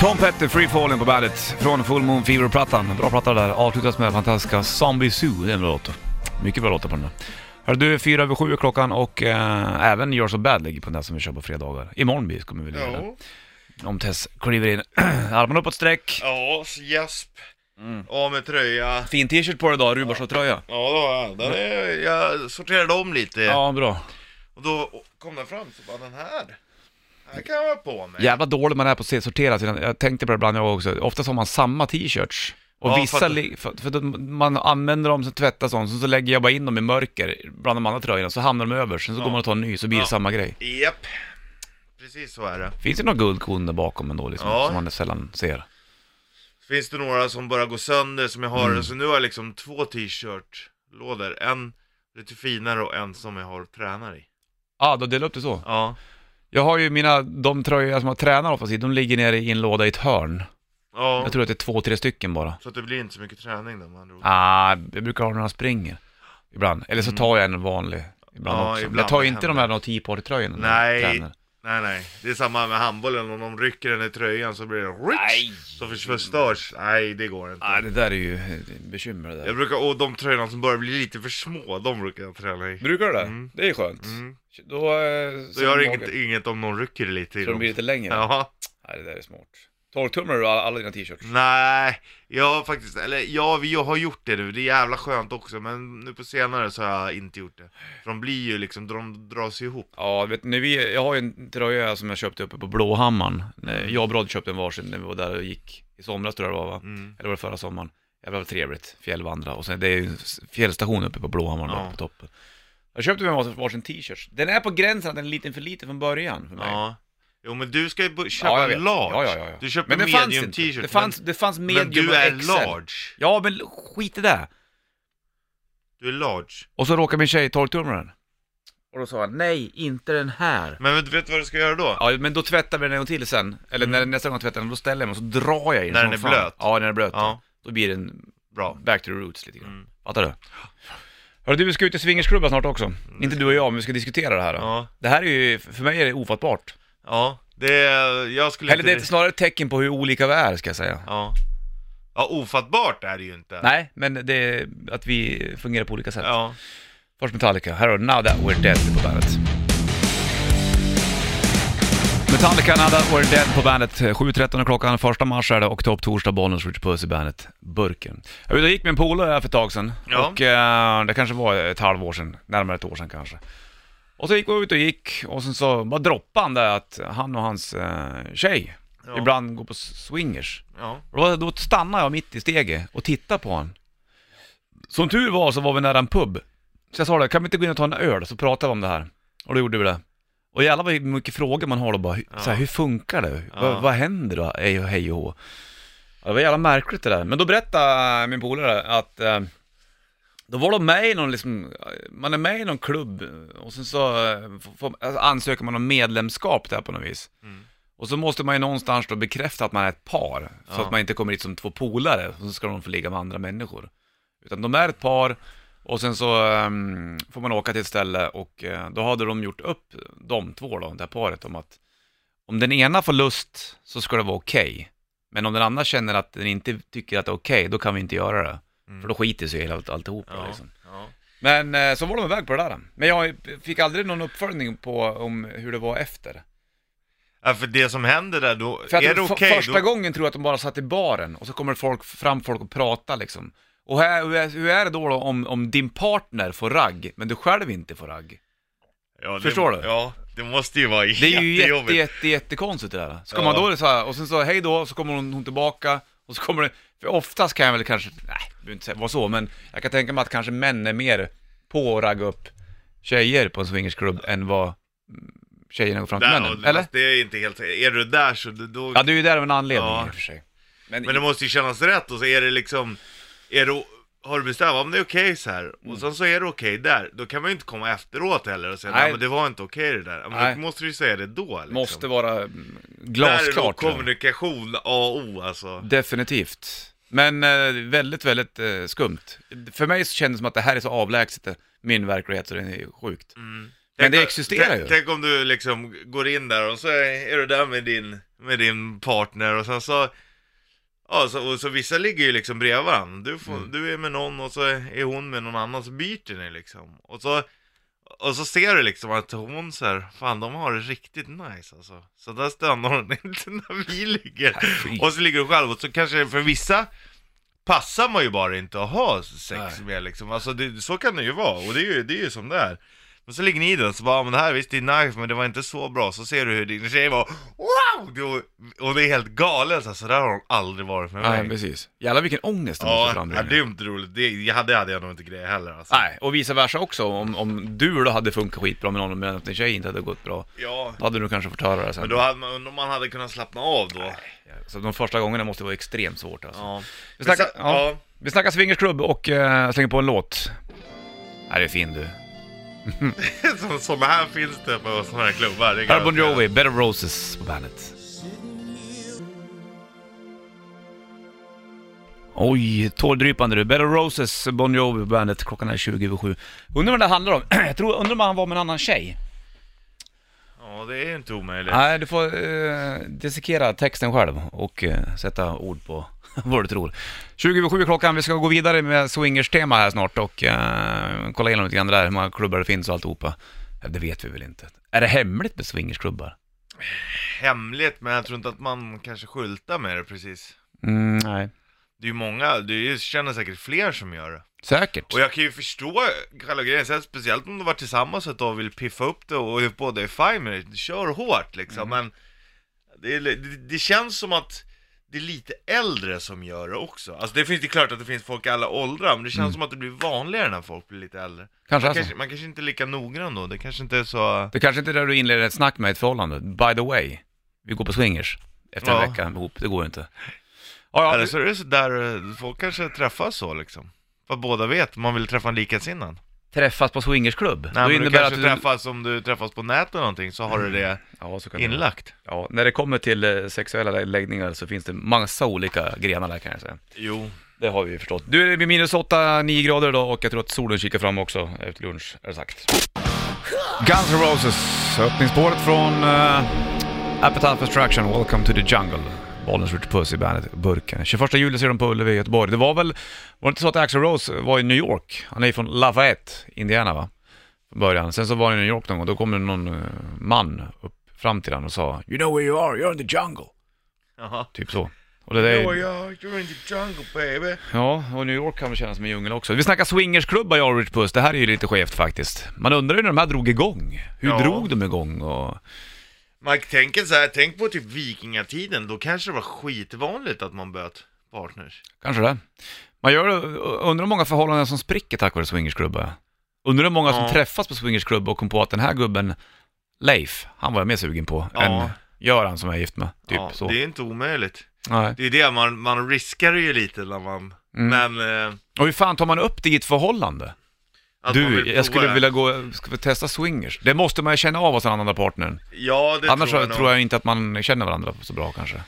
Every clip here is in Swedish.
Tom Petty, Free Falling på bandet från Full Moon Fever-plattan. Bra platta där. Avslutas med fantastiska Zombie Zoo. Det är en bra låt. Mycket bra låtar på den där. Hörru du, fyra över sju är klockan och äh, även Yours So Bad ligger på den där som vi kör på fredagar. Imorgon blir kommer vi ligga där. Ja, Om Tess kliver in. Armarna uppåt sträck. ja Jasp. Mm. Av med tröja. Fin t-shirt på dig idag, Rubarsson-tröja. Ja, det har jag. Den är, jag sorterade om lite. Ja, bra. Och då kom den fram så bara, den här. Här kan jag ha på mig. Jävla dålig man är på att se sortera sina, jag tänkte på det ibland jag också, oftast har man samma t-shirts. Och Ja, vissa, för att- li- för, för att man använder dem, så tvättar sånt, så, så lägger jag bara in dem i mörker bland de andra tröjorna, så hamnar de överst, sen så går man och tar en ny, så blir det Ja. samma grej. Japp. Precis så är det. Finns det några guldkorn där bakom ändå, liksom, Ja. som man sällan ser? Finns det några som bara går sönder som jag har, Mm. så nu har jag liksom två t-shirt-lådor. En lite finare och en som jag har tränar i. Ja, ah, då delar upp det så. Ja. Jag har ju mina, de tröjor som jag tränar oftast i, de ligger nere i en låda i ett hörn. Ja. Jag tror att det är två, tre stycken bara. Så att det blir inte så mycket träning då med andra ord. Ah, jag brukar ha jag springer. Ibland. Eller så Mm. tar jag en vanlig. Ibland Ja, också. ibland jag tar det inte de händer. här No Tea Party-tröjorna när jag Nej. Nej nej, det är samma med handbollen, om de rycker den i tröjan så blir det rich, så för- förstörs. Nej det går inte. Nej, det där är ju ett bekymmer det där. Jag brukar, och de tröjorna som börjar bli lite för små, de brukar jag träna i. Brukar du det? Mm. Det är skönt. Mm. Då, eh, jag har magen- inget, inget om någon rycker lite i Så de dem. blir lite längre? Ja. Nej, det där är smart. Torktumlar du alla, alla dina t-shirts? Nej, jag har faktiskt, eller ja, vi har gjort det nu, det är jävla skönt också, men nu på senare så har jag inte gjort det. För de blir ju liksom, de dras ju ihop. Ja, vet ni, vi, jag har ju en tröja som jag köpte uppe på Blåhammaren. Eh, Jag och Brod köpte en varsin när vi var där och gick i somras tror jag det var va? Mm. Eller var det förra sommaren? Jävla trevligt, fjällvandra. Och sen det är ju en fjällstation uppe på Blåhammaren Ja. på toppen. Jag köpte mig varsin t-shirt. Den är på gränsen att den är liten för liten från början för mig. Ja. Jo men du ska ju köpa vet. large. Ja, ja, ja, ja. Du köper Men medium t-shirt. Det fanns, det fanns men, medium men du och är XL. large. Ja, men skit i det. Du är large. Och så råkade min tjej torktumla den. Och då sa jag, nej, inte den här. Men vet, vet du vad du ska göra då? Ja, men då tvättar vi den en gång till sen. Eller när nästa gång jag tvättar den, då ställer jag mig och så drar jag i den När den är fan. blöt? Ja, när den är blöt. Ja. Då blir den Bra. back to the roots lite grann. Mm. Fattar du? Hörru du, vi ska ut i swingersklubben snart också. Inte du och jag, men vi ska diskutera det här. Då. Ja. Det här är ju, för mig är det ofattbart. Ja, det jag skulle Eller det inte... är snarare ett tecken på hur olika vi är, ska jag säga. Ja. Ja, ofattbart är det ju inte. Nej, men det är att vi fungerar på olika sätt. Ja. Först Metallica, här har du Now That We're Dead på bandet. Metallica, Now That We're Dead på bandet. 7.13 är klockan, första mars är det och topp torsdag, Bollnäs Richard Puss i bandet. Burken. Jag var gick med en polare här för ett tag sedan. Ja. Och eh, det kanske var ett halvår sedan, närmare ett år sedan kanske. Och så gick vi ut och gick och sen så bara droppade han det att han och hans eh, tjej Ja. ibland går på swingers. Ja. Och då, då stannade jag mitt i steget och tittade på honom. Som tur var så var vi nära en pub. Så jag sa det, kan vi inte gå in och ta en öl så pratar vi om det här? Och då gjorde vi det. Och jävlar vad mycket frågor man har då bara, Ja. så här, hur funkar det? Ja. Vad, vad händer då? Hej och hej och hå. Det var jävla märkligt det där. Men då berättade min polare att eh, då var de med i någon liksom, man är med i någon klubb och sen så eh, får, alltså, ansöker man om medlemskap där på något vis. Mm. Och så måste man ju någonstans då bekräfta att man är ett par, så Ja. att man inte kommer hit som två polare, och så ska de få ligga med andra människor. Utan de är ett par, och sen så ehm, får man åka till ett ställe och eh, då hade de gjort upp, de två då, det här paret, om att om den ena får lust så ska det vara okej. Men om den andra känner att den inte tycker att det är okej, då kan vi inte göra det. Mm. För då skiter sig hela allt, alltihopa Ja. liksom. Ja. Men eh, så var de iväg på det där. Men jag fick aldrig någon uppföljning på om hur det var efter. ja, för det som händer där då, För är det okej första då... gången tror jag att de bara satt i baren och så kommer folk, fram folk och pratar liksom. Och här, hur, är, det då, då om, om din partner får ragg, men du själv inte får ragg? Ja, det, Förstår du? Ja, det måste ju vara Det är ju jätte, jättejobbigt. jätte, jättekonstigt det där. Ska Ja. man då så här, och sen så hej då, så kommer hon, hon tillbaka, och så kommer det, för oftast kan jag väl kanske, nej, behöver inte vara så, men jag kan tänka mig att kanske män är mer på att ragga upp tjejer på en swingersklubb än vad tjejerna går fram till Där, männen, eller? fast Det är inte helt... Är du där så då... Ja, det är ju där av en anledning Ja. i och för sig. Men, Men det måste ju kännas rätt och så är det liksom... Är det, har du bestämt, om det är okej så här Mm. och sen så är det okej där, då kan man ju inte komma efteråt heller och säga Nej. nej men det var inte okej det där. Men Nej. då måste du ju säga det då liksom. måste vara mm, Där är glasklart. kommunikation A och O alltså. Definitivt. Men eh, väldigt, väldigt eh, skumt. För mig så kändes det som att det här är så avlägset, eh, min verklighet, så det är sjukt. Mm. Men det existerar ju. Tänk om du liksom går in där och så är, är du där med din med din partner och sen så Ja, så, och så vissa ligger ju liksom bredvid varandra. Du, får, Mm. du är med någon och så är hon med någon annan, så byter ni liksom. Och så, och så ser du liksom att hon så här, fan de har det riktigt nice alltså. Så där stannar hon inte när vi ligger. Och så ligger du själv och så kanske för vissa passar man ju bara inte att ha sex Nej. med liksom. Alltså det, så kan det ju vara och det är ju, det är ju som det är. Men så ligger ni i den så bara, "Ja, men det här visst det är nice men det var inte så bra. Så ser du hur din tjej var wow! Och det är helt galet alltså, där har hon aldrig varit med mig. Nej, precis. Jävlar vilken ångest det måste Ja, ja, det är inte roligt. Det, jag hade, hade jag nog inte grejat heller alltså. Nej, och vice versa också. Om, om du då hade funkat skitbra med någon men att din tjej inte hade gått bra, Ja, då hade du kanske fått höra det sen. men då hade man, om man hade kunnat slappna av då. Så de första gångerna måste vara extremt svårt alltså. Ja. Vi snackar, så- ja. ja. Vi snackar swingersklubb och uh, slänger på en låt. Nej, det är fin du. Så, sådana här finns det på sådana här klubbar. det kan Här är jag Bon säga. Jovi, Better Roses på bandet. Oj, tårdrypande du. Better Roses, Bon Jovi på bandet. Klockan är 20 över 7. Undrar vad det handlar om. Jag tror, undrar om han var med en annan tjej. Ja, det är ju inte omöjligt. Nej, du får uh, dissekera texten själv och eh, sätta ord på vad du tror. 20 över 7 klockan, vi ska gå vidare med swingers-tema här snart och eh, kolla igenom lite grann där, hur många klubbar det finns och alltihopa. Det vet vi väl inte. Är det hemligt med swingersklubbar? Hemligt, men jag tror inte att man kanske skyltar med det precis. Mm, nej. Det är ju många, du känner säkert fler som gör det. Säkert. Och jag kan ju förstå själva grejen, sen speciellt om du var tillsammans ett tag och vill piffa upp det och båda är fine med det, kör hårt liksom. Men det, det, det känns som att det är lite äldre som gör det också. Alltså det finns det är klart att det finns folk i alla åldrar, men det känns som att det blir vanligare när folk blir lite äldre. Kanske Man så. kanske, man kanske inte är lika noggrann då, det kanske inte är så... Det kanske inte är där du inleder ett snack med ett förhållande. By the way, vi går på swingers efter en Ja. vecka ihop. Det går ju inte. Ja, ja, Eller så är det så där, eh, folk kanske träffas så liksom. För båda vet, man vill träffa en likasinnad. Träffas på swingersklubb. Nej Då men du innebär kanske att du... träffas, om du träffas på nätet eller någonting, så har du det Ja, så kan det inlagt. Ja, när det kommer till eh, sexuella läggningar så finns det massa olika grenar där kan jag säga. Jo. Det har vi ju förstått. Du, det blir minus 8-9 grader idag och jag tror att solen kikar fram också efter lunch, är det sagt. Guns N' Roses, öppningsspåret från uh, Appetite for Destruction, Welcome to the Jungle. Bollens Ritchie Puss i bandet burken. 21 juli ser de på Ullevi i Göteborg. Det var väl, var det inte så att Axl Rose var i New York? Han är ju från Lafayette, Indiana va? Från början. Sen så var han i New York någon gång, då kom det någon eh, man upp fram till honom och sa You know where you are, you're in the jungle. Jaha. Typ så. Och det där, Oh yeah, you're in the jungle baby. Ja, och New York kan väl kännas som en djungel också. Vi snackar swingersklubbar jag och Rich Puss, det här är ju lite skevt faktiskt. Man undrar ju när de här drog igång. Hur Ja. drog de igång och... Man tänker så här, tänk på typ vikingatiden, då kanske det var skitvanligt att man böt partners. Kanske det. Man gör undrar hur många förhållanden som spricker tack vare swingersklubbar. Undrar hur många som Ja. träffas på swingersklubbar och kom på att den här gubben, Leif, han var jag mer sugen på Ja. än Göran som jag är gift med. Typ ja, så. Det är inte omöjligt. Nej. Det är det, man, man riskar ju lite när man, Mm. men... Eh, Och hur fan tar man upp det i ett förhållande? Att man Du, jag skulle det. vilja gå, ska vi testa swingers? Det måste man ju känna av hos den andra partnern. Ja, det Annars tror tror jag, nog. jag inte att man känner varandra så bra kanske.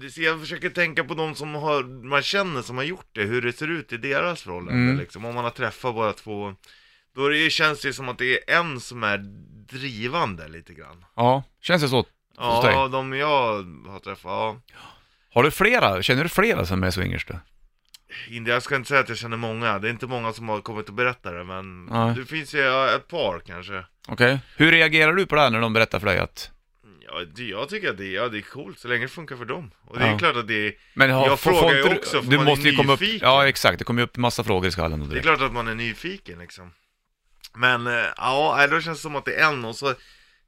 Det- Jag försöker tänka på de som har, man känner som har gjort det, hur det ser ut i deras förhållande Mm. liksom. Om man har träffat bara två, då är det, känns det som att det är en som är drivande lite grann. Ja, känns det så? Hos dig? Ja, de jag har träffat, ja. Har du flera? Känner du flera som är swingers då? Jag ska inte säga att jag känner många, det är inte många som har kommit och berättat det, men Nej. det finns ju ja, ett par kanske. Okej. Hur reagerar du på det här när de berättar för dig att... Ja, det, jag tycker att det, ja, det är coolt så länge det funkar för dem. Och det är Ja. klart att det är, Men har, Jag får- frågar ju också, för du man är måste ju komma upp, nyfiken. Ja, exakt. Det kommer ju upp massa frågor i skallen det är direkt. klart att man är nyfiken liksom. Men, eh, ja, nej, då känns det som att det är en och så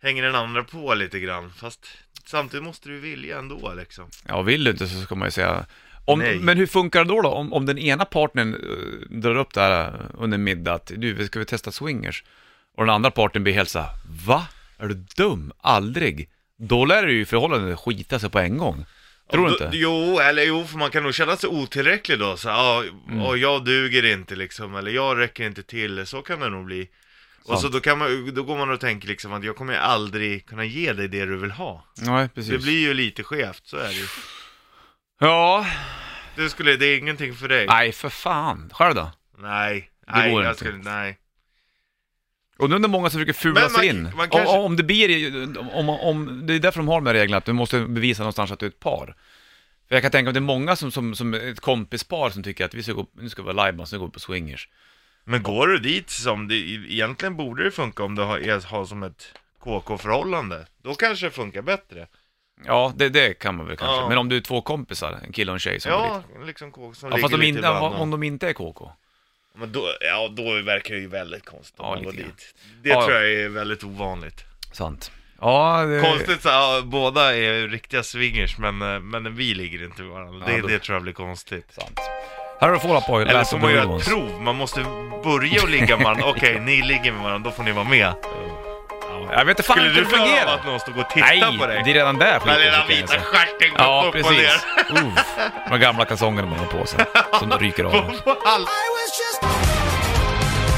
hänger den andra på lite grann. Fast samtidigt måste du vilja ändå liksom. Ja, vill du inte så ska man ju säga... Om, Nej. men hur funkar det då, då? Om, om den ena partnern eh, drar upp det här eh, under middag att du, ska vi testa swingers? Och den andra parten blir helt såhär, va? Är du dum? Aldrig? Då lär det ju förhållandet skita sig på en gång. Tror du inte? Jo, eller jo, för man kan nog känna sig otillräcklig då. Så, ja, Mm. och jag duger inte liksom, eller jag räcker inte till. Så kan det nog bli. Och Sant. så då, kan man, då går man och tänker liksom att jag kommer aldrig kunna ge dig det du vill ha. Nej, precis. Det blir ju lite skevt, så är det ju. Ja, Det, skulle, det är ingenting för dig. nej för fan. Själv då? Nej, nej, går jag inte. skulle, nej. Och nu är det många som försöker fula Men man- sig in. man kanske- om, om det blir, om, om, det är därför de har de här reglerna, att du måste bevisa någonstans att du är ett par. För jag kan tänka mig att det är många som, som, som ett kompispar som tycker att vi ska gå, nu ska vi vara livebands, nu går vi på swingers. Men går du dit som det, egentligen borde det funka om du har, är- har som ett KK-förhållande. Då kanske det funkar bättre. Ja, det, det kan man väl kanske. Ja. Men om du är två kompisar, en kille och en tjej som går dit. Ja, liksom KK som Ja, fast ligger de lite inte, ibland. om de inte är KK. Men då, ja, då verkar det ju väldigt konstigt om Ja, man går lite grann. dit. Det Ja, tror ja. jag är väldigt ovanligt. Sant. Ja, det... Konstigt så ja, båda är ju riktiga swingers men, eh, men vi ligger inte med varandra. Ja, det, då- det tror jag blir konstigt. Sant. Här har du Fall Out Boy, Eller Last så of får the man Real göra ett Ones. prov, man måste börja och ligga med varandra. Okej, ni ligger med varandra, då får ni vara med. Jag vet inte fan Skulle hur du det klara av fungerar. att någon står och tittar Nej, på dig? det är redan där Den skiten lilla sitter, vita alltså. stjärten går Ja, upp och ner. precis. Uff, de gamla kalsongerna man har på sig, som ryker av. På hals- I was just,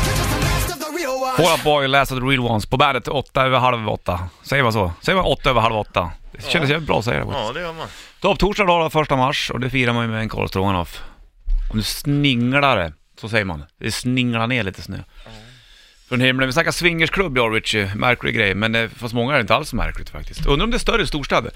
just the last of the real ones. Fall Out Boy, Last of the Real Ones, på bandet åtta över halv åtta. Säger man så? Säger man åtta över halv åtta? Det kändes jävligt bra att säga det. Ja, det gör man. Topp torsdag då, då, första mars, och det firar man ju med en Karl Stroganoff. Om du sninglar det, så säger man. Det sninglar ner lite snö. Från himlen. Vi snackar swingersklubb ja Richie, märklig grej, men eh, fast många är det inte alls märkligt faktiskt. Undrar om det är större i storstäder?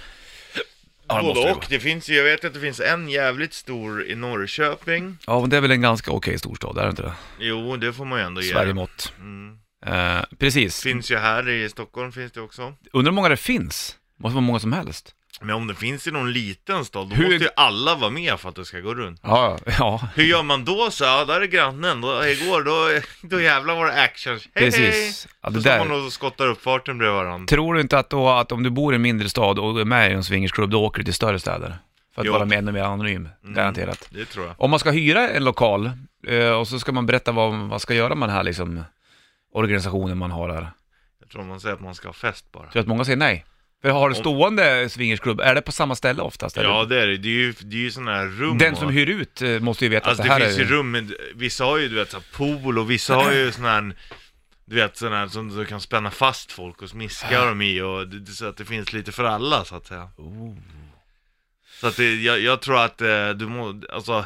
Ja, det måste Både det och. vara. Det finns ju, jag vet att det finns en jävligt stor i Norrköping. Ja, men det är väl en ganska okej storstad, är det inte det? Jo, det får man ju ändå ge. Sverigemått. Mm. Eh, precis. Finns ju här i Stockholm finns det också. Undrar hur många det finns? måste vara många som helst. Men om det finns i någon liten stad, då Hur- måste ju alla vara med för att det ska gå runt. Ja, ja. Hur gör man då så? Ja, där är grannen. Då, igår, då, då jävlar var det action. Hej, Precis. Ja, hej! det Så står där. man och skottar upp farten bredvid varandra. Tror du inte att då, att om du bor i en mindre stad och är med i en swingersklubb, då åker du till större städer? För att Jo. vara med ännu mer anonym, Mm. garanterat. Det tror jag. Om man ska hyra en lokal eh, och så ska man berätta vad man ska göra med den här liksom organisationen man har där. Jag tror man säger att man ska ha fest bara. Tror du att många säger nej? För har du stående swingersklubb, är det på samma ställe oftast? eller? Ja, det är det. Det är ju, det är ju sådana här rum Den och- som hyr ut eh, måste ju veta Alltså att det, det här finns är... ju rum, med, vissa har ju du vet så här, pool och vissa har ju sån här Du vet sån här som du kan spänna fast folk och smiska dem i och det, det, så att det finns lite för alla så att säga Oh. Så att det, jag, jag tror att eh, du må, alltså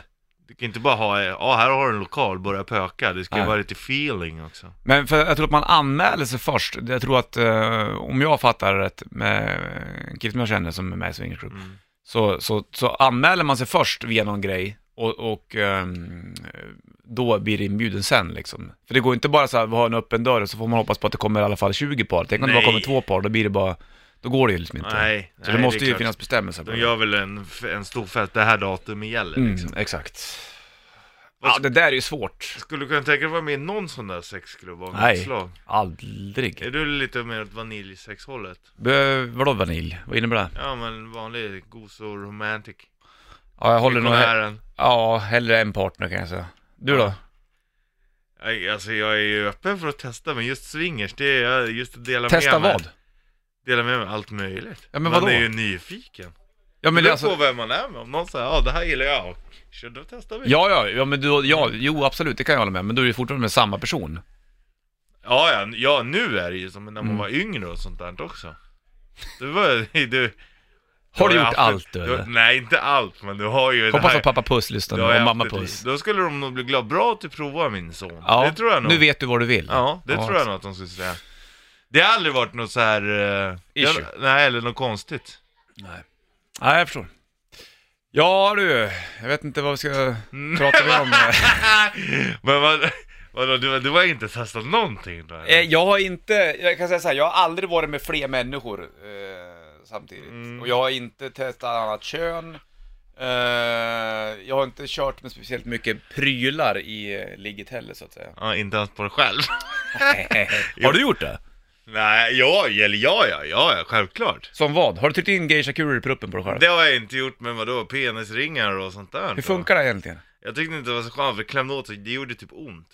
Du kan inte bara ha, ja här har du en lokal, börja pöka Det ska ju Nej. vara lite feeling också Men för jag tror att man anmäler sig först. Jag tror att, eh, om jag fattar rätt, med en kille som jag känner som är med i swingersklubb, mm. så, så, så anmäler man sig först via någon grej och, och ehm, då blir det inbjuden sen liksom. För det går inte bara så här, vi har en öppen dörr och så får man hoppas på att det kommer i alla fall 20 par. Tänk om det bara Nej. kommer två par, då blir det bara, då går det ju liksom inte. Nej, så nej, det måste är ju klart. finnas bestämmelser på De det. gör väl en, en stor fest, det här datumet gäller Mm, liksom exakt. Vad Ja, det där är ju svårt. Skulle du kunna tänka dig att vara med i någon sån där sexklubb av Nej. slag? Aldrig. Är du lite mer åt vaniljsexhållet? Be, vadå vanilj? Vad innebär det? Ja men vanlig gos och romantic Ja, jag håller nog... Missionären. Ja, hellre en partner kan jag säga. Du då? Nej, Alltså jag är ju öppen för att testa men just swingers, det är just att dela Testa med vad? Dela med mig allt möjligt Ja, men Man vadå? är ju nyfiken Ja Men det alltså... på vem man är med, om någon säger ja det här gillar jag, så då testar vi Ja, ja, ja men du, ja, jo absolut, det kan jag hålla med. Men du är ju fortfarande med samma person. ja, ja, ja nu är det ju som när man Mm. var yngre och sånt där också Du var du Har du gjort haft- allt du, eller? Nej inte allt men du har ju det Hoppas här- att pappa Puss lyssnar du nu, ju och haft mamma ett liv. Puss. Då skulle de nog bli glada, bra att du provar min son Ja, Det tror jag nog nu vet du vad du vill. Ja, det tror jag nog att de skulle säga. Det har aldrig varit något så här... eh, Issue. nej, eller något konstigt. Nej. Nej, jag förstår. Ja du, jag vet inte vad vi ska Mm. prata mer om. Men vad, vadå, du, du har inte testat någonting då? eller? Eh, jag har inte, jag kan säga så här, jag har aldrig varit med fler människor eh, samtidigt. Mm. Och jag har inte testat annat kön. Eh, jag har inte kört med speciellt mycket prylar i eh, ligget heller så att säga. Ja, inte ens på dig själv? har du gjort det? Nej, ja, eller ja, ja, ja, ja, självklart. Som vad? Har du tryckt in geisha-kurer i pruppen på dig själv? Det har jag inte gjort med vadå, penisringar och sånt där. Hur funkar det egentligen? Jag tyckte inte det var så skönt, för det klämde åt sig, det gjorde typ ont.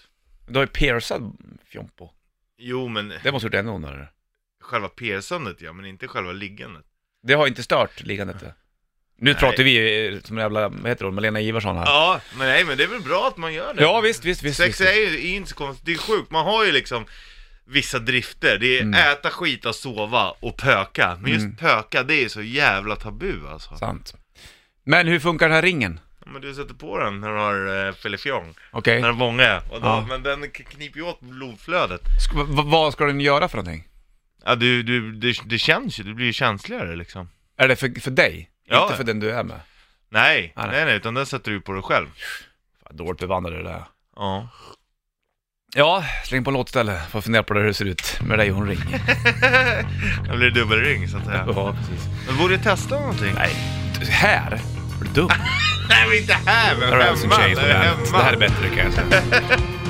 Du har ju piercad fjompo. Jo, men Det måste ha gjort ännu ondare. själva piercandet ja, men inte själva liggandet. Det har inte stört liggandet det. Nu Nej. pratar vi eh, som en jävla, vad heter hon, Malena Ivarsson här. Ja, men nej, men det är väl bra att man gör det. Ja visst, visst, visst. Sex visst. är ju är ju inte så konstigt, det är sjukt, man har ju liksom vissa drifter, det är Mm. äta, skita, sova och pöka. Men just Mm. pöka, det är så jävla tabu alltså. Sant. Men hur funkar den här ringen? Men du sätter på den när du har filifjong. Okej. När den vångar. Och då, Ja. Men den kniper ju åt blodflödet. V- vad ska den göra för någonting? Ja, du, du, det, det känns ju, du blir ju känsligare liksom. Är det för, för dig? Ja. Inte för den du är med? Nej, Ah, nej. nej, nej, utan den sätter du på dig själv. Fan, dåligt bevandrad det där. Ja. Ja, släng på en låt istället. Får fundera på hur det ser ut med dig och hon ringer. Det blir dubbelring så att säga. Ja, precis. Men borde du testa någonting? Nej, här? Är du dum? Nej, men inte här, men hemma. Bandet. Det här är bättre kan jag säga.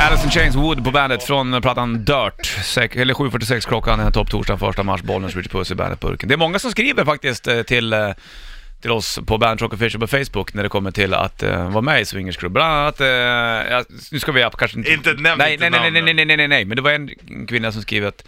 Alice in Chains Wood på bandet från plattan Dirt. Sek- eller 7.46 klockan, en topp torsdag, första mars, Bollnäs, Rich Puss i bandetburken. Det är många som skriver faktiskt eh, till, eh, till oss på Bandit Rock Official på Facebook när det kommer till att uh, vara med i Swingers Club. Bland annat, eh, ja, nu ska vi kanske inte... Inte- nämn nej, inte nej, nej, nej, namnen. nej, nej, nej, nej, men det var en kvinna som skrev att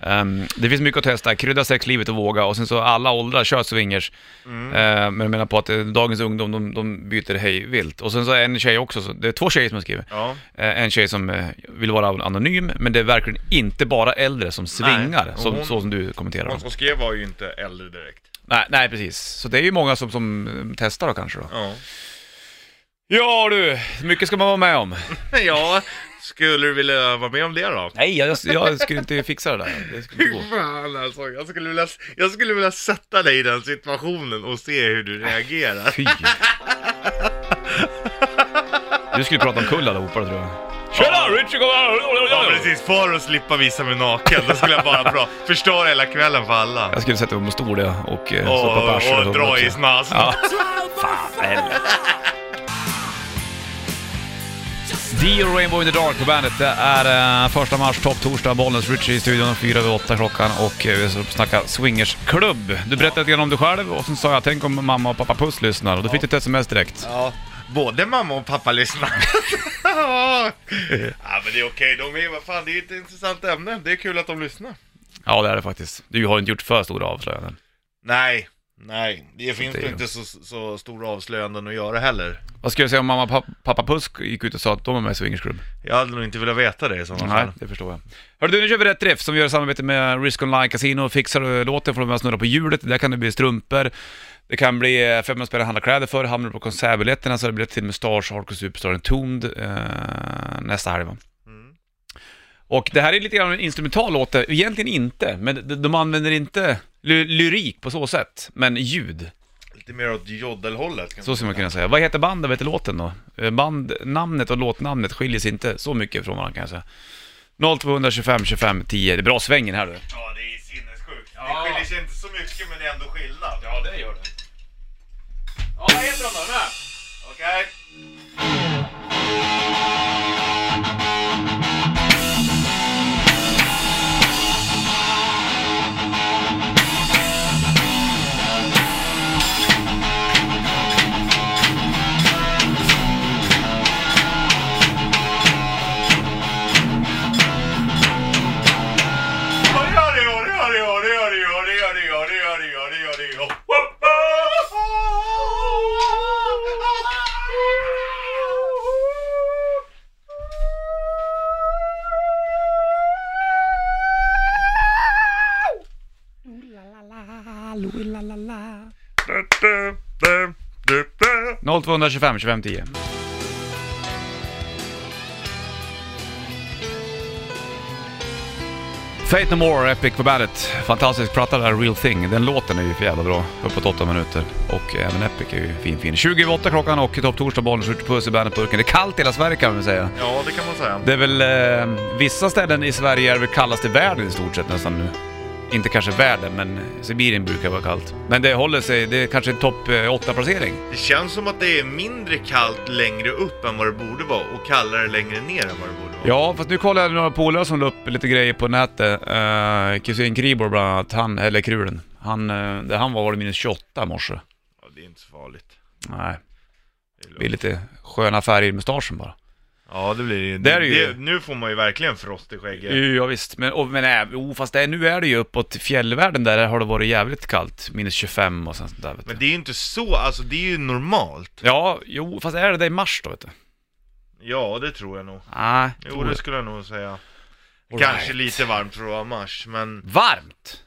ehm, det finns mycket att testa, krydda sexlivet och våga och sen så alla åldrar kör swingers. Mm. Eh, men jag menar på att eh, dagens ungdom, de, de byter hej vilt. Och sen så är en tjej också, så, det är två tjejer som har skrivit. Ja. Eh, en tjej som eh, vill vara anonym, men det är verkligen inte bara äldre som svingar, Nej, som, så som du kommenterar. Hon Om. som skrev var ju inte äldre direkt. Nej, nej, precis. Så det är ju många som, som eh, testar då kanske då. Ja. Ja du, mycket ska man vara med om. ja, skulle du vilja vara med om det då? Nej, jag, jag skulle inte fixa det där. Det skulle inte gå. Fan alltså, jag skulle, vilja, jag skulle vilja sätta dig i den situationen och se hur du reagerar. Fy. Du skulle prata om kull allihopa tror jag. Tjena Richie, kom Ja här! precis, för att slippa visa mig naken, då skulle jag bara bra förstöra hela kvällen för alla. Jag skulle sätta mig på stol det och eh, Och, stoppa på arslet och dra i snasen. Ja. Fan heller. Dio Rainbow in the Dark på bandet. Det är eh, första mars, topp torsdag, Bollnäs Richie i studion, fyra över åtta klockan och eh, vi ska snacka swingers klubb. Du berättade lite grann om dig själv och sen sa jag, tänk om mamma och pappa Puss lyssnar och då fick du ett sms direkt. Ja, både mamma och pappa lyssnar. ja men det är okej, de är, vad fan det är ett intressant ämne, det är kul att de lyssnar. Ja, det är det faktiskt. Du har inte gjort för stora avslöjanden. Nej, nej, det finns det är inte så, så stora avslöjanden att göra heller. Vad skulle jag säga om mamma och pappa, pappa Puss gick ut och sa att de var med i swingers klubb? Jag hade nog inte velat veta det i sådana Nej, fall. det förstår jag. Hörru du, nu kör vi Rätt Drift som gör samarbete med Risk Online Casino. Fixar du låten får du med snurra på hjulet. Där kan det bli strumpor. Det kan bli eh, 500 spänn att handla kläder för. Hamnar du på konsertbiljetterna så det biljett till Mustache, Hardcore Superstar Entombed eh, nästa helg? Mm. Och det här är lite grann en instrumental låt, egentligen inte, men de, de använder inte ly lyrik på så sätt, men ljud. Lite mer åt joddelhållet kan Så skulle man kunna säga. Vad heter bandet, vad heter låten då? Eh, Bandnamnet och låtnamnet skiljer sig inte så mycket från varandra kan jag säga. 0225 25 10, det är bra svängen här du. Ja, det är sinnessjukt. Det skiljer sig inte så mycket, men det är ändå skillnad. Ja, det gör det. Ja, vad heter de då? Här? Okej? Mm. 0225 25 10. Fate No More, Epic på bandet. Fantastisk platta där, Real Thing. Den låten är ju för jävla bra. Uppåt 8 minuter. Och även Epic är ju fin fin. 28 klockan och topp torsdag, bollen skjuter puss i bandetburken. Det är kallt i hela Sverige kan man säga. Ja, det kan man säga. Det är väl, eh, vissa ställen i Sverige är väl kallast i världen i stort sett nästan nu. Inte kanske världen, men Sibirien brukar vara kallt. Men det håller sig, det är kanske en topp 8-placering. Det känns som att det är mindre kallt längre upp än vad det borde vara och kallare längre ner än vad det borde vara. Ja, fast nu kollade jag några polare som la upp lite grejer på nätet. Uh, Kusin Kribor bland annat, han, eller Krulen. Han, uh, där han var var det minus 28 i morse. Ja, det är inte så farligt. Nej, Det blir lite sköna färger i mustaschen bara. Ja, det blir Det är ju- det, Nu får man ju verkligen frost i skägget. Ja, visst, men, och, men äh, oh, fast det, nu är det ju uppåt fjällvärlden där har det varit jävligt kallt. Minus 25 och sånt där vet. Men det är ju inte så, alltså det är ju normalt. Ja, jo, fast är det det i mars då vet du? Ja, det tror jag nog. Nej, Jo, det skulle jag nog säga. All Kanske right. lite varmt för att vara mars, men Varmt!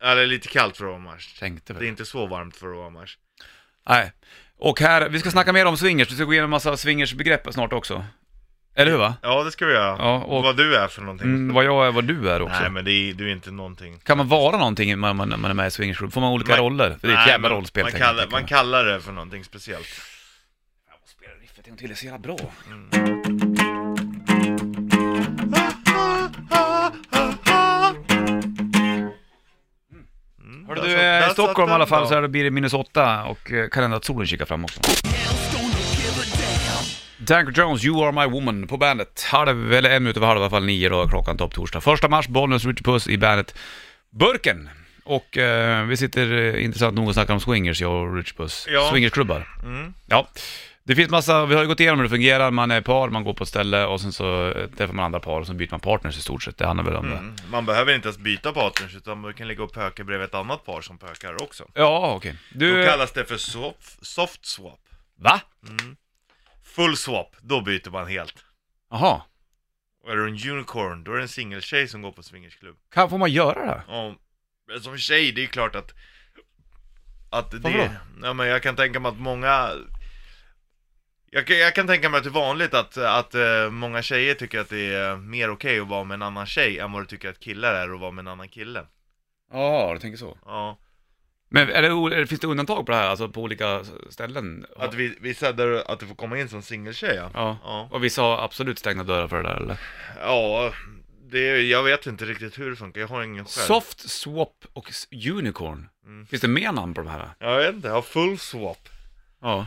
Det är lite kallt för att vara mars. Tänkte Det är väl. inte så varmt för att vara mars. Nej. Och här, vi ska snacka mer om swingers, vi ska gå igenom en massa swingersbegrepp snart också. Eller hur va? Ja, det ska vi göra. Ja, och- Vad du är för någonting. Mm, vad jag är, vad du är också. Nej, men det är, du är inte någonting. Kan man vara någonting när man, man, man är med i swingersklubb? Får man olika Man- roller? För det är ett Nej, jävla rollspel man kallar, man kallar det för någonting speciellt. Jag måste spela riffet en gång till, det är så jävla bra. Mm, Hörde där du, eh, i Stockholm i alla fall så är det, blir det minus åtta och eh, kan hända att solen kikar fram också. Danko Jones, You Are My Woman på bandet. Halv, eller en minut över halv i alla fall, nio då, klockan topp torsdag. Första mars, Bollnäs, Richard Puss i bandet Burken. Och eh, vi sitter eh, intressant nog och snackar om swingers, jag och Richard Puss. Ja. Swingersklubbar. Mm. Ja, det finns massa, vi har ju gått igenom hur det fungerar, man är par, man går på ett ställe och sen så eh, träffar man andra par och så byter man partners i stort sett. Det handlar väl om. Mm. Man behöver inte ens byta partners, utan man kan ligga och pöka bredvid ett annat par som pökar också. Ja, okej. Då Du... kallas det för soft, soft swap. Va? Full swap, då byter man helt. Jaha. Och är du en unicorn, då är det en singeltjej som går på swingersklubb. Kan, får man göra det? Ja, men som tjej, det är klart att... Att Varför det... Ja, men jag kan tänka mig att många... Jag kan, jag kan tänka mig att det är vanligt att, att eh, många tjejer tycker att det är mer okej att vara med en annan tjej än vad du tycker att killar är att vara med en annan kille. Ja, du tänker så. Ja. Men är det, är det, finns det undantag på det här, alltså på olika ställen? Att vi, vissa där att du får komma in som singeltjej ja. Ja. Ja. Och vissa har absolut stängda dörrar för det där eller? Ja, det, jag vet inte riktigt hur det funkar, jag har ingen själv. Soft, Swap och Unicorn. Mm. Finns det mer namn på de här? Jag vet inte, jag har full swap. Ja.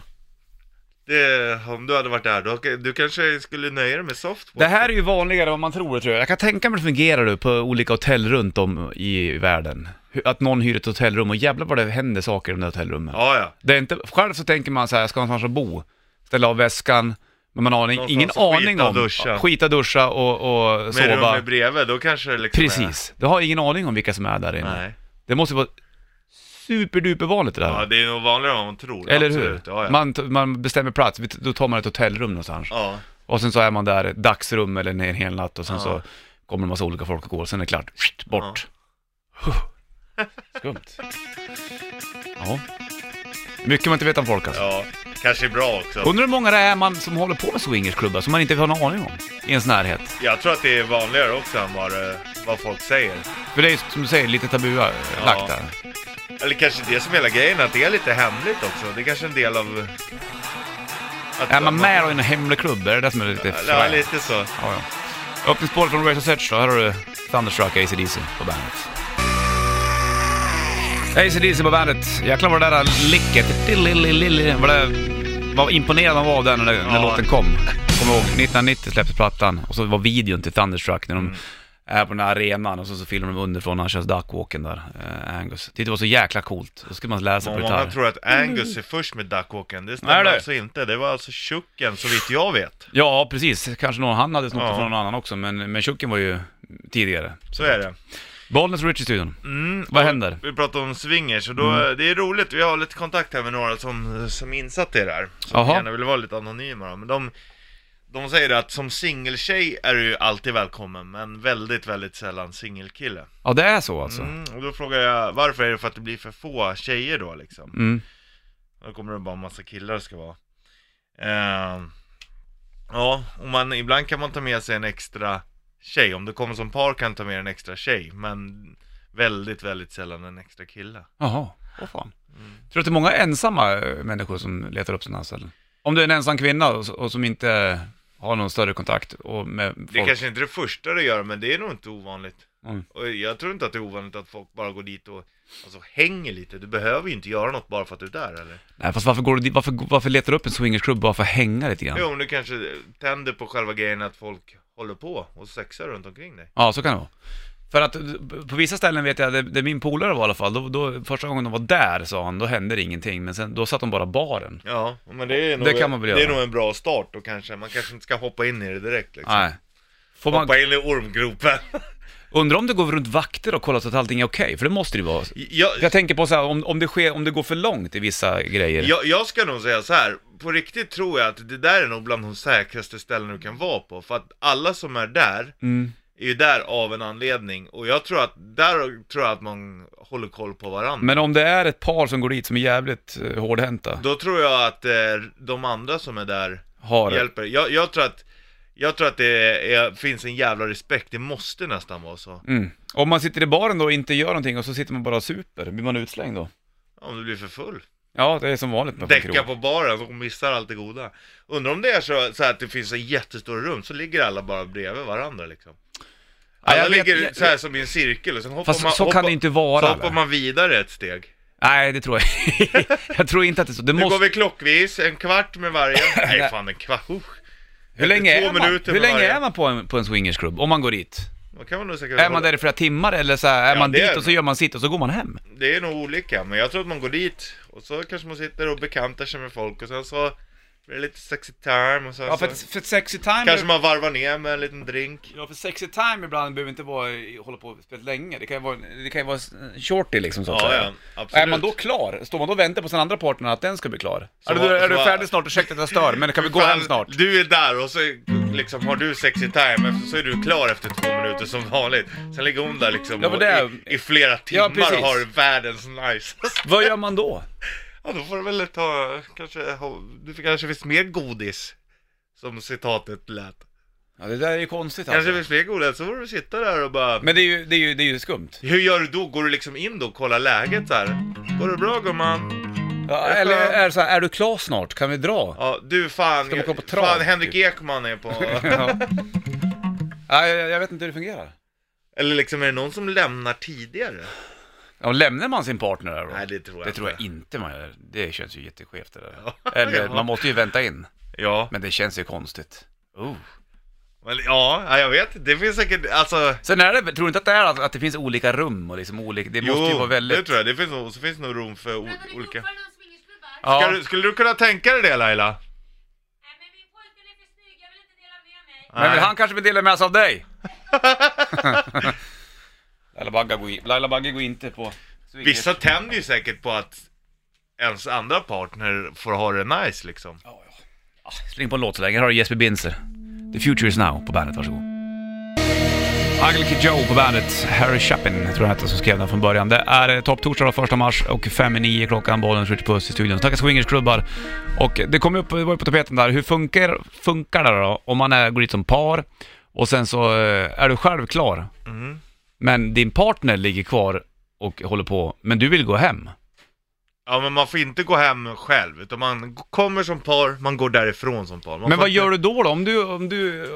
Det, om du hade varit där, då, du kanske skulle nöja dig med soft swap. Det här är ju vanligare än vad man tror, tror jag. Jag kan tänka mig att det fungerar du på olika hotell runt om i världen. Att någon hyr ett hotellrum och jävlar vad det händer saker i de där hotellrummen. Ja, ja. Det är inte, själv så tänker man så här, ska man någonstans att bo? Ställa av väskan, men man har ingen, aning skita om... duscha. Skita, duscha och, och Med sova. rummet bredvid, då kanske det liksom Precis. Du har ingen aning om vilka som är där är... inne. Nej. Det måste vara superduper vanligt det där. Ja, det är nog vanligare än vad man tror. Eller absolut. hur? Ja, ja. Man, man bestämmer plats, då tar man ett hotellrum någonstans. ja. Och sen så är man där dagsrum eller en hel natt och sen så kommer en massa olika folk och går, sen är det klart. Bort. Skumt. Ja. Mycket man inte vet om folk alltså. ja, kanske är bra också. Undrar hur många det är man som håller på med swingersklubbar som man inte har någon aning om i ens närhet. Jag tror att det är vanligare också än vad, det- vad folk säger. För det är ju som du säger lite tabulagt Ja. där. Eller kanske det som är hela grejen, att det är lite hemligt också. Det är kanske en del av... Att, Är man med i en hemlig klubb? Är det det som är lite Ja, fränt? lite så. Ja, ja. Öppningsspåret från Razor Edge då, här har du Thunderstruck AC/DC på bandet. AC/DC på bandet. Jäklar vad det där licket, vad det var imponerad man var av den när, när Ja. låten kom. Kommer ihåg, 1990 släpptes plattan och så var videon till Thunderstruck när de Mm. är på den här arenan och så, så filmar de underifrån när han kör duckwalken där, eh, Angus. Tyckte det var så jäkla coolt. Då skulle man läsa på Många gitarr. tror att Angus är först med duckwalken. Det Nej, stämmer det- alltså inte. Det var alltså Chucken, så vitt jag vet. Ja, precis. Kanske någon, han hade snott det Ja. från någon annan också, men, men Chucken var ju tidigare. Så är det. Bollnäs Rich i studion. Mm, Vad händer? Vi pratar om swingers och då, det är roligt, vi har lite kontakt här med några som, som insatt i det där. Som Jaha. gärna vill vara lite anonyma då. Men de, de säger att som singeltjej är du ju alltid välkommen, men väldigt, väldigt sällan singelkille. Ja, det är så alltså. Mm, och då frågar jag, varför är det för att det blir för få tjejer då liksom? Mm. Då kommer det bara en massa killar ska vara. Ehm, ja, och man, ibland kan man ta med sig en extra tjej. Om det kommer som par kan ta med en extra tjej. Men väldigt, väldigt sällan en extra kille. Jaha, åh fan. Mm. Tror du att det är många ensamma eh, människor som letar upp sådana här ställen? Om du är en ensam kvinna och, och som inte har någon större kontakt och med folk. Det är kanske inte det första du gör, men det är nog inte ovanligt. Mm. Och jag tror inte att det är ovanligt att folk bara går dit och alltså, hänger lite. Du behöver ju inte göra något bara för att du är där, eller? Nej, fast varför, går du dit, varför, varför letar du upp en swingersklubb bara för att hänga lite grann? Jo, om du kanske tänder på själva grejen att folk håller på och sexar runt omkring dig. Ja, så kan det vara. För att på vissa ställen vet jag, det, det min polare var i alla fall, då, då, första gången de var där sa han, då hände det ingenting, men sen, då satt de bara baren. Ja, men det är nog, Det kan man väl det är göra. nog en bra start och kanske, man kanske inte ska hoppa in i det direkt liksom. Nej. Får man, Hoppa in i ormgropen. undrar om det går runt vakter och kollar så att allting är okej, för det måste det ju vara. jag, Jag tänker på så här, om, om, det sker, om det går för långt i vissa grejer. jag, jag ska nog säga så här. på riktigt tror jag att det där är nog bland de säkraste ställen du kan vara på. För att alla som är där Mm. är ju där av en anledning. Och jag tror att, där tror jag att man håller koll på varandra. Men om det är ett par som går dit som är jävligt eh, hårdhänta, Då tror jag att eh, de andra som är där har hjälper. Jag, jag tror att, jag tror att det är, finns en jävla respekt, det måste nästan vara så. Mm. Om man sitter i baren då och inte gör någonting och så sitter man bara och super, blir man utslängd då? Om du blir för full. Ja, det är som vanligt med Däcka på baren och missar allt det goda. Undrar om det är så, så att det finns en jättestor rum, så ligger alla bara bredvid varandra liksom. Ja, Alla jag vet- ligger så här som i en cirkel och sen hoppar Fast man, så kan hoppar, det inte vara. så hoppar man vidare ett steg. Nej, det tror jag Jag tror inte att det är så. Det Nu går måste... vi klockvis, en kvart med varje. Nej fan en kvart, usch. Hur länge, är man, hur länge är man på en, på en swingersklubb? Om man går dit? Då kan man nog säkert Är man där i flera timmar eller så här, är Ja, man dit är och så gör man sitt och så går man hem? Det är nog olika, men jag tror att man går dit och så kanske man sitter och bekantar sig med folk och sen så det lite sexy time och sen Ja, för, så för sexy time... kanske man varvar ner med en liten drink. Ja, för sexy time ibland behöver inte vara, hålla på spela länge. Det kan ju vara, det kan ju vara shorty liksom så att Ja, säga. ja, absolut. Är man då klar? Står man då och väntar på sin andra partner att den ska bli klar? Så är du, är så du färdig snart? Ursäkta att jag stör, men kan vi gå Fan, hem snart? Du är där och så liksom har du sexy time, så är du klar efter två minuter som vanligt. Sen ligger hon där liksom Ja, det är- i, i flera timmar precis. och har världens nice. Vad gör man då? Ja, då får du väl ta, kanske, ha- det kanske finns mer godis. Som citatet lät. Ja, det där är ju konstigt Kanske alltså. finns mer godis, så får du sitta där och bara... Men det är ju, det är ju, det är ju skumt. Hur gör du då? Går du liksom in då och kollar läget så här? Går det bra gumman? Ja, eller är det så här, är du klar snart? Kan vi dra? Ja, du fan, Ska man kolla på trav, fan Henrik typ? Ekman är på... Ja. Nej, jag, jag vet inte hur det fungerar. Eller liksom är det någon som lämnar tidigare? Ja, lämnar man sin partner där då? Nej, det tror jag Det tror jag inte. man gör. Det känns ju jätteskevt det där. Ja. Eller, Ja. man måste ju vänta in. Ja, Men det känns ju konstigt. Oh. men ja, ja, jag vet. Det finns säkert, alltså... Sen är det, tror du inte att det är att, att det finns olika rum och liksom olika, det måste ju vara väldigt... det tror jag. Det finns nog, så finns nog rum för o- olika... Ja. Ska du, skulle du kunna tänka dig det Laila? Nej men min pojkvän är för snygg, jag vill inte dela med mig. Men vill han kanske vill dela med sig av dig? Laila Bagge går, in, Laila Bagge går inte på swingers. Vissa tänder ju säkert på att ens andra partner får ha det nice liksom. Ja, ja. Ah, Spring på en låt så länge. Här har du Jesper Binzer. The Future Is Now på bandet, varsågod. Ugly Joe på bandet. Harry Chapin tror jag han hette som skrev den från början. Det är eh, topptorsdag då, första mars och fem i nio klockan. Bollen skjuter puss i studion. Snacka swingersklubbar. Och det kom upp, det var ju på tapeten där. Hur funkar, funkar det då om man är, går dit som par och sen så eh, är du själv klar. Mm. Men din partner ligger kvar och håller på, men du vill gå hem. Ja men man får inte gå hem själv, utan man kommer som par, man går därifrån som par. Man Men får vad inte- gör du då då? Om du, om du eh,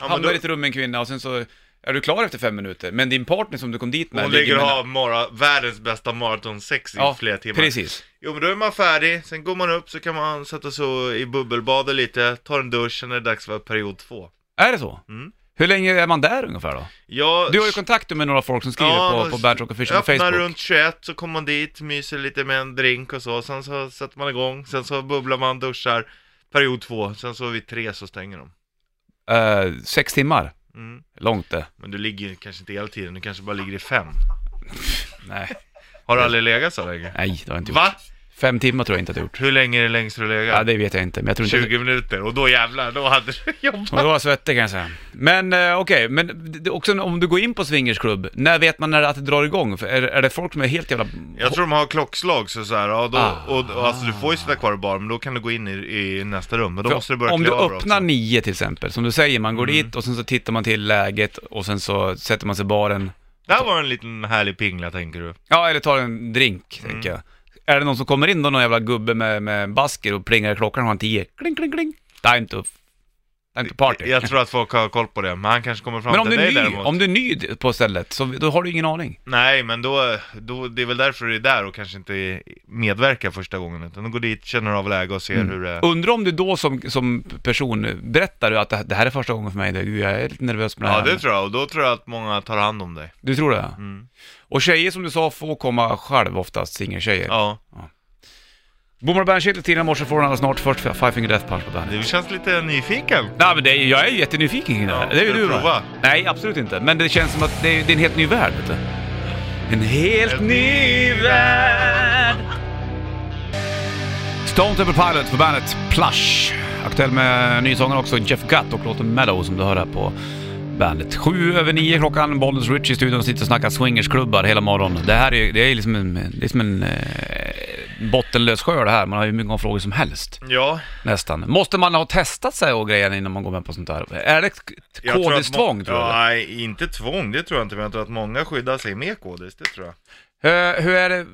men hamnar då- i ett rum med en kvinna och sen så är du klar efter fem minuter, men din partner som du kom dit med Hon ligger och med- har mara, världens bästa maratonsex i ja, flera timmar. precis. Jo men då är man färdig, sen går man upp så kan man sätta sig och- i bubbelbadet lite, ta en dusch, sen är det dags för period två. Är det så? Mm. Hur länge är man där ungefär då? Jag, Du har ju kontakt med några folk som skriver på, på Bad Rock Official på Facebook. runt 21 så kommer man dit, myser lite med en drink och så, sen så sätter man igång, sen så bubblar man, duschar, period två, sen så vid tre så stänger de. Eh, sex timmar? Mm. Långt det. Men du ligger ju kanske inte hela tiden, du kanske bara ligger i fem. Nej, Har du aldrig legat så länge? nej det har jag inte gjort. Va? Fem timmar tror jag inte att jag gjort. Hur länge är det längst du har legat? Ja, det vet jag inte, men jag tror inte... 20 minuter, och då jävlar, då hade du jobbat. Och då var jag svettig kan jag säga. Men eh, okej, men det- också om du går in på swingersklubb, när vet man när det, att det drar igång? För är, är det folk som är helt jävla... Jag tror de har klockslag så, så här, ja, då, Ah. och, och, alltså du får ju sitta kvar i baren, men då kan du gå in i, i nästa rum, men då För måste du börja om du klä av dig öppnar också. nio till exempel, som du säger, man går Mm. dit och sen så tittar man till läget och sen så sätter man sig i baren. Där var en liten härlig pingla tänker du. Ja, eller tar en drink, Mm. tänker jag. Är det någon som kommer in då, någon jävla gubbe med, med basker och plingar i klockan och har en tio, kling, kling, kling. Time to, to party. Jag tror att folk har koll på det, men han kanske kommer fram Men om du, till är dig ny, däremot. om du är ny på stället, så då har du ingen aning. Nej, men då, då, det är väl därför du är där och kanske inte medverkar första gången, utan du går dit, känner av läge och ser Mm. hur det är. Undrar om du då som, som person berättar du att det, det här är första gången för mig, gud, jag är lite nervös med det Ja, här. det tror jag, och då tror jag att många tar hand om dig. Du tror det? Mm. Och tjejer som du sa får komma själv oftast, singeltjejer. Ja, Bommar Bandkittel tidigare i morse får den alldeles snart. Först Five Finger Death Punch på bandet. du känns lite nyfiken. Nej men det är, jag är jättenyfiken kring det här. Ja, det är ju ska du du va? prova? Nej, absolut inte. Men det känns som att det är, det är en helt ny värld, vet du. En helt ny värld! Stone Temple Pilots på bandet Plush. Aktuell med ny sångare också, Jeff Gutt och låten Meadow som du hör här på bandet. Sju över nio klockan, Bollnäs Rich i studion sitter och snackar swingersklubbar hela morgonen. Det här är, det är liksom en, det är som en eh, bottenlös sjö det här. Man har ju hur många frågor som helst. Ja, Nästan. Måste man ha testat sig och grejer innan man går med på sånt här? Är det tror kodistvång må- tror du? ja, Nej, inte tvång, det tror jag inte, men jag tror att många skyddar sig med kodis, det tror jag. Hur, hur är det?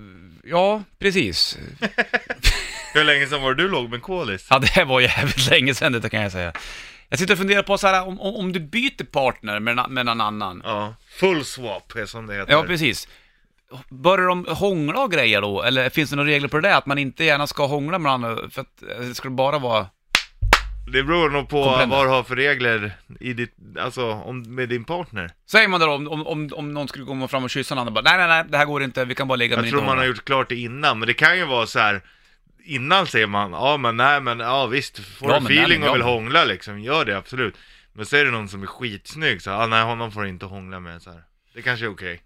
Ja, precis. Hur länge sedan var det du låg med kodis? Ja, det var jävligt länge sedan det kan jag säga. Jag sitter och funderar på så här, om, om, du byter partner med, en- med någon annan. Ja, full swap är som det heter. Ja, precis. Börjar de hångla och grejer då? Eller finns det några regler på det? Att man inte gärna ska hångla med varandra för att eh, det ska bara vara... Det beror nog på Comprende. vad du har för regler i ditt, alltså om, med din partner. Säger man då om, om, om, om någon skulle komma fram och kyssa någon och bara nej, nej, nej, det här går inte, vi kan bara ligga men Jag inte tror man har hångla." gjort klart det innan, men det kan ju vara så här. Innan säger man, ja men nej men ja visst, får Ja, du men nej, feeling men och ja, vill hångla liksom, gör det absolut. Men så är det någon som är skitsnygg så, ah, nej honom får du inte hångla med så här. Det kanske är okej.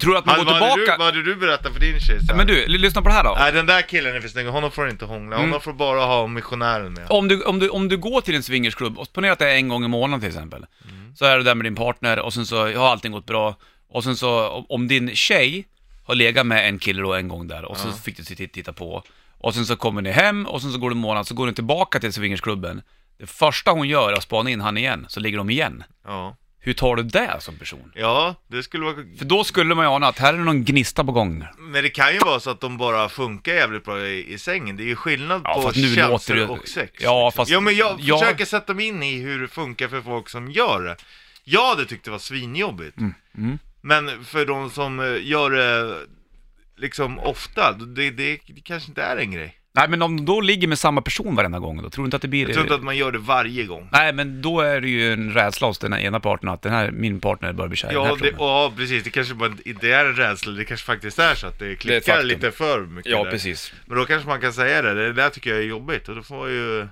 Tror du att man Vad går vad hade du, tillbaka? vad hade du berättat för din tjej? Men du, lyssna på det här då. Nej den där killen är för snygg, honom får du inte hångla, Mm. honom får bara ha missionären med. Om du, om, du, om du går till en swingersklubb, och ponera att det är en gång i månaden till exempel. Så är du där med din partner och sen så har allting gått bra. Och sen så, om- din tjej har legat med en kille då en gång där och så fick du titta, titta på. Och sen så kommer ni hem och sen så går det en månad, så går ni tillbaka till swingersklubben. Det första hon gör är att spana in han igen, så ligger de igen. Ja. Hur tar du det som person? Ja, det skulle vara... För då skulle man ju ana att här är någon gnista på gång. Men det kan ju vara så att de bara funkar jävligt bra i, i sängen. Det är ju skillnad Ja, på känslor det- och sex. Ja, liksom. fast- Ja, men jag ja. försöker sätta mig in i hur det funkar för folk som gör det. Jag hade tyckt det var svinjobbigt. mm. Men för de som eh, gör det liksom ofta, det, det, det kanske inte är en grej. Nej men om de då ligger med samma person varenda gång då, tror du inte att det blir... Jag tror inte att man gör det varje gång. Nej men då är det ju en rädsla hos den här ena parten att den här, min partner börjar bli kär i den Ja, här det, personen. ja, precis. Det kanske bara inte är en rädsla, det kanske faktiskt är så att det klickar faktum. lite för mycket Ja där. precis. Men då kanske man kan säga det, det där tycker jag är jobbigt och då får ju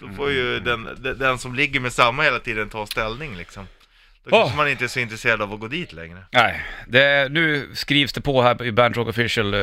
Då får ju den, den, den som ligger med samma hela tiden ta ställning liksom Då kanske man inte är så intresserad av att gå dit längre Nej, det, nu skrivs det på här i Bandit Rock Official eh,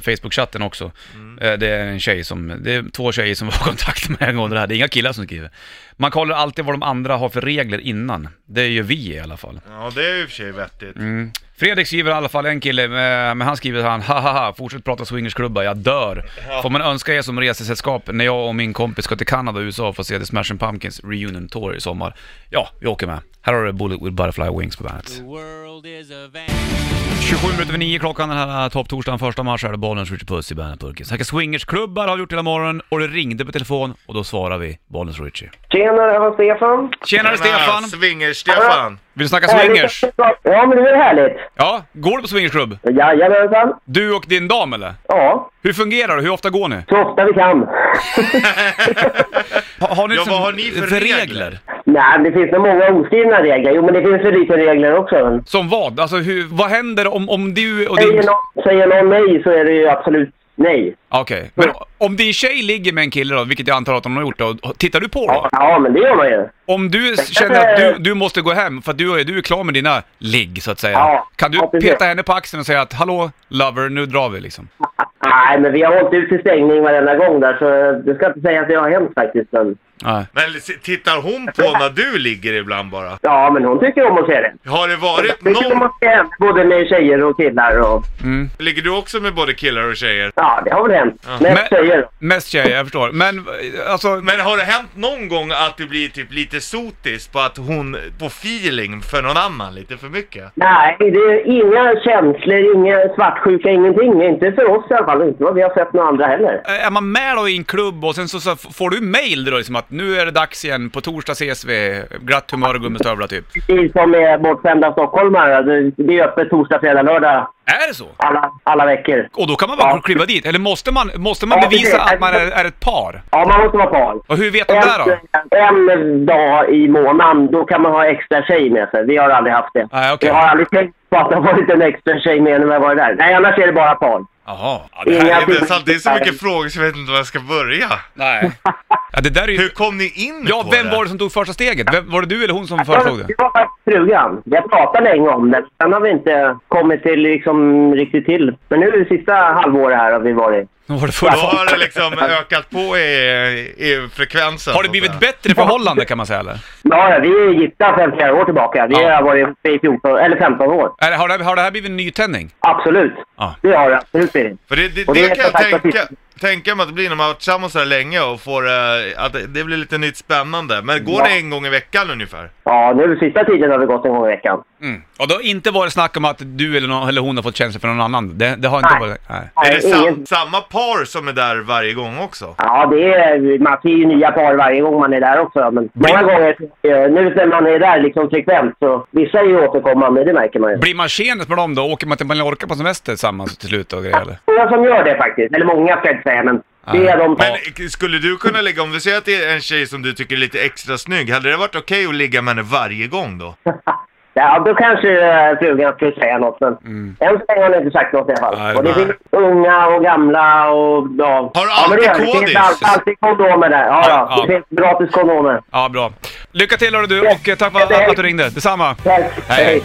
Facebook-chatten också. Mm. Eh, det är en tjej som, det är två tjejer som var i kontakt med angående det här, det är inga killar som skriver. Man kollar alltid vad de andra har för regler innan. Det gör vi i alla fall. Ja det är ju i och för sig vettigt Mm. Fredrik skriver i alla fall en kille, eh, men han skriver han hahaha, fortsätt prata swingersklubbar, jag dör. Ja. Får man önska er som resesällskap när jag och min kompis ska till Kanada och USA för att se The Smashing Pumpkins Reunion Tour i sommar? Ja, vi åker med. Här har du Bullet with Butterfly Wings på bandet. The world is a van. 27 minuter över 9 klockan den här topptorsdagen, första mars är det Bollnäs Richard Puss i Bandetburken. Snackar swingersklubbar har vi gjort hela morgonen och det ringde på telefon och då svarar vi Bollnäs Richie. Tjena, det var Stefan. Tjenare Stefan! Swinger-Stefan! Vill du snacka swingers? Ja, men det är härligt. Ja, går du på swingersklubb? Jajamensan. Du och din dam eller? Ja, Hur fungerar det? Hur ofta går ni? så ofta vi kan. Ha, har ni Ja, liksom vad har ni för regler? Nej, det finns nog många oskrivna regler. Jo, men det finns väl lite regler också. Som vad? Alltså hur, vad händer om, om du och din... Säger någon, säger någon nej så är det ju absolut nej. Okej, men om din tjej ligger med en kille då, vilket jag antar att hon har gjort då, tittar du på då? Ja, ja men det gör man ju. Om du känner att du, du måste gå hem för att du, är- du är klar med dina ligg så att säga. Ja, kan du ja, peta henne på axeln och säga att hallå lover, nu drar vi liksom? Nej, men vi har hållit ut till stängning varenda gång där, så det ska inte säga att det har hänt faktiskt. Men, Nej. Men tittar hon på när du ligger ibland bara? ja, men hon tycker om att se det. Har det varit Hon tycker om någon... att se både med tjejer och killar och... Mm. Ligger du också med både killar och tjejer? Ja, det har väl hänt. Ja. Mest Men- tjejer. Mest tjejer, jag förstår. Men alltså, Men har det hänt någon gång att du blir typ lite sotis på att hon får feeling för någon annan lite för mycket? Nej, det är inga känslor, inga svartsjuka, ingenting. Inte för oss i alla fall. Inte vad vi har sett några andra heller. är man med då i en klubb och sen så, så får du mail då liksom att nu är det dags igen, på torsdag ses vi, glatt humör och gummistövlar typ. Vi som är bortskämda stockholmare, det är öppet torsdag, fredag, lördag Är det så? alla, alla veckor. Och då kan man bara Ja. kliva dit? Eller måste man, måste man Ja, bevisa att man är, är ett par? Ja, man måste vara par. Och hur vet de det då? En, dag i månaden, då kan man ha extra tjej med sig. Vi har aldrig haft det. Nej, okej. Jag har aldrig tänkt på att det har varit en extra tjej med när har varit där. Nej, annars är det bara par. Jaha. Ja, det, här är, det, är till- sant, det är så mycket frågor så jag vet inte var jag ska börja. Nej. Ja, det där är ju... Hur kom ni in Ja, på vem det? var det som tog första steget? Vem, var det du eller hon som föreslog Det det? var faktiskt frugan. Vi har pratat länge om det. Sen har vi inte kommit till liksom riktigt till. Men nu det sista halvåret här har vi varit var det full Då har det liksom ökat på i, i frekvensen. Har det blivit bättre förhållande kan man säga eller? Ja, vi är gifta sedan flera år tillbaka. Vi Ja. har varit i 14, eller 15 år. Är det- Har det, har det här blivit en nytändning? Absolut. Ja. Det har det absolut blivit. För det, det, det, det är kan jag tänka, tänka mig att det blir när man har varit tillsammans så här länge och får, eh, att det, det blir lite nytt spännande. Men går Ja. det en gång i veckan ungefär? Ja, nu sista tiden har vi gått en gång i veckan. Mm. Och det har inte varit snack om att du eller, någon, eller hon har fått känslor för någon annan? Det, det har inte Nej. varit... Nej. Är Nej, det sam, ingen... samma par som är där varje gång också? Ja, det är, man ser ju nya par varje gång man är där också. Men många gånger, eh, nu när man är där liksom frekvent, så vissa är ju återkommande, det märker man ju. Blir man tjenis med dem då? Åker man till Mallorca på semester tillsammans till slut och grejer eller? Många som gör det faktiskt. Eller många ska jag inte säga, men det är de Men eh, skulle du kunna ligga, om vi säger att det är en tjej som du tycker är lite extra snygg, hade det varit okej att ligga med henne varje gång då? Ja, då kanske eh, frugan skulle säga något, men än så länge har hon inte sagt något i alla fall. Nej, och det nej. finns unga och gamla och... Ja. Har du ja, men det alltid gör det. Det finns kodis? alltid kondomer där. Ja, ja. Ja. Det finns gratis kondomer. Ja, bra. Lycka till hörru du och eh, tack för att, du ringde. Detsamma. Tack. Hej.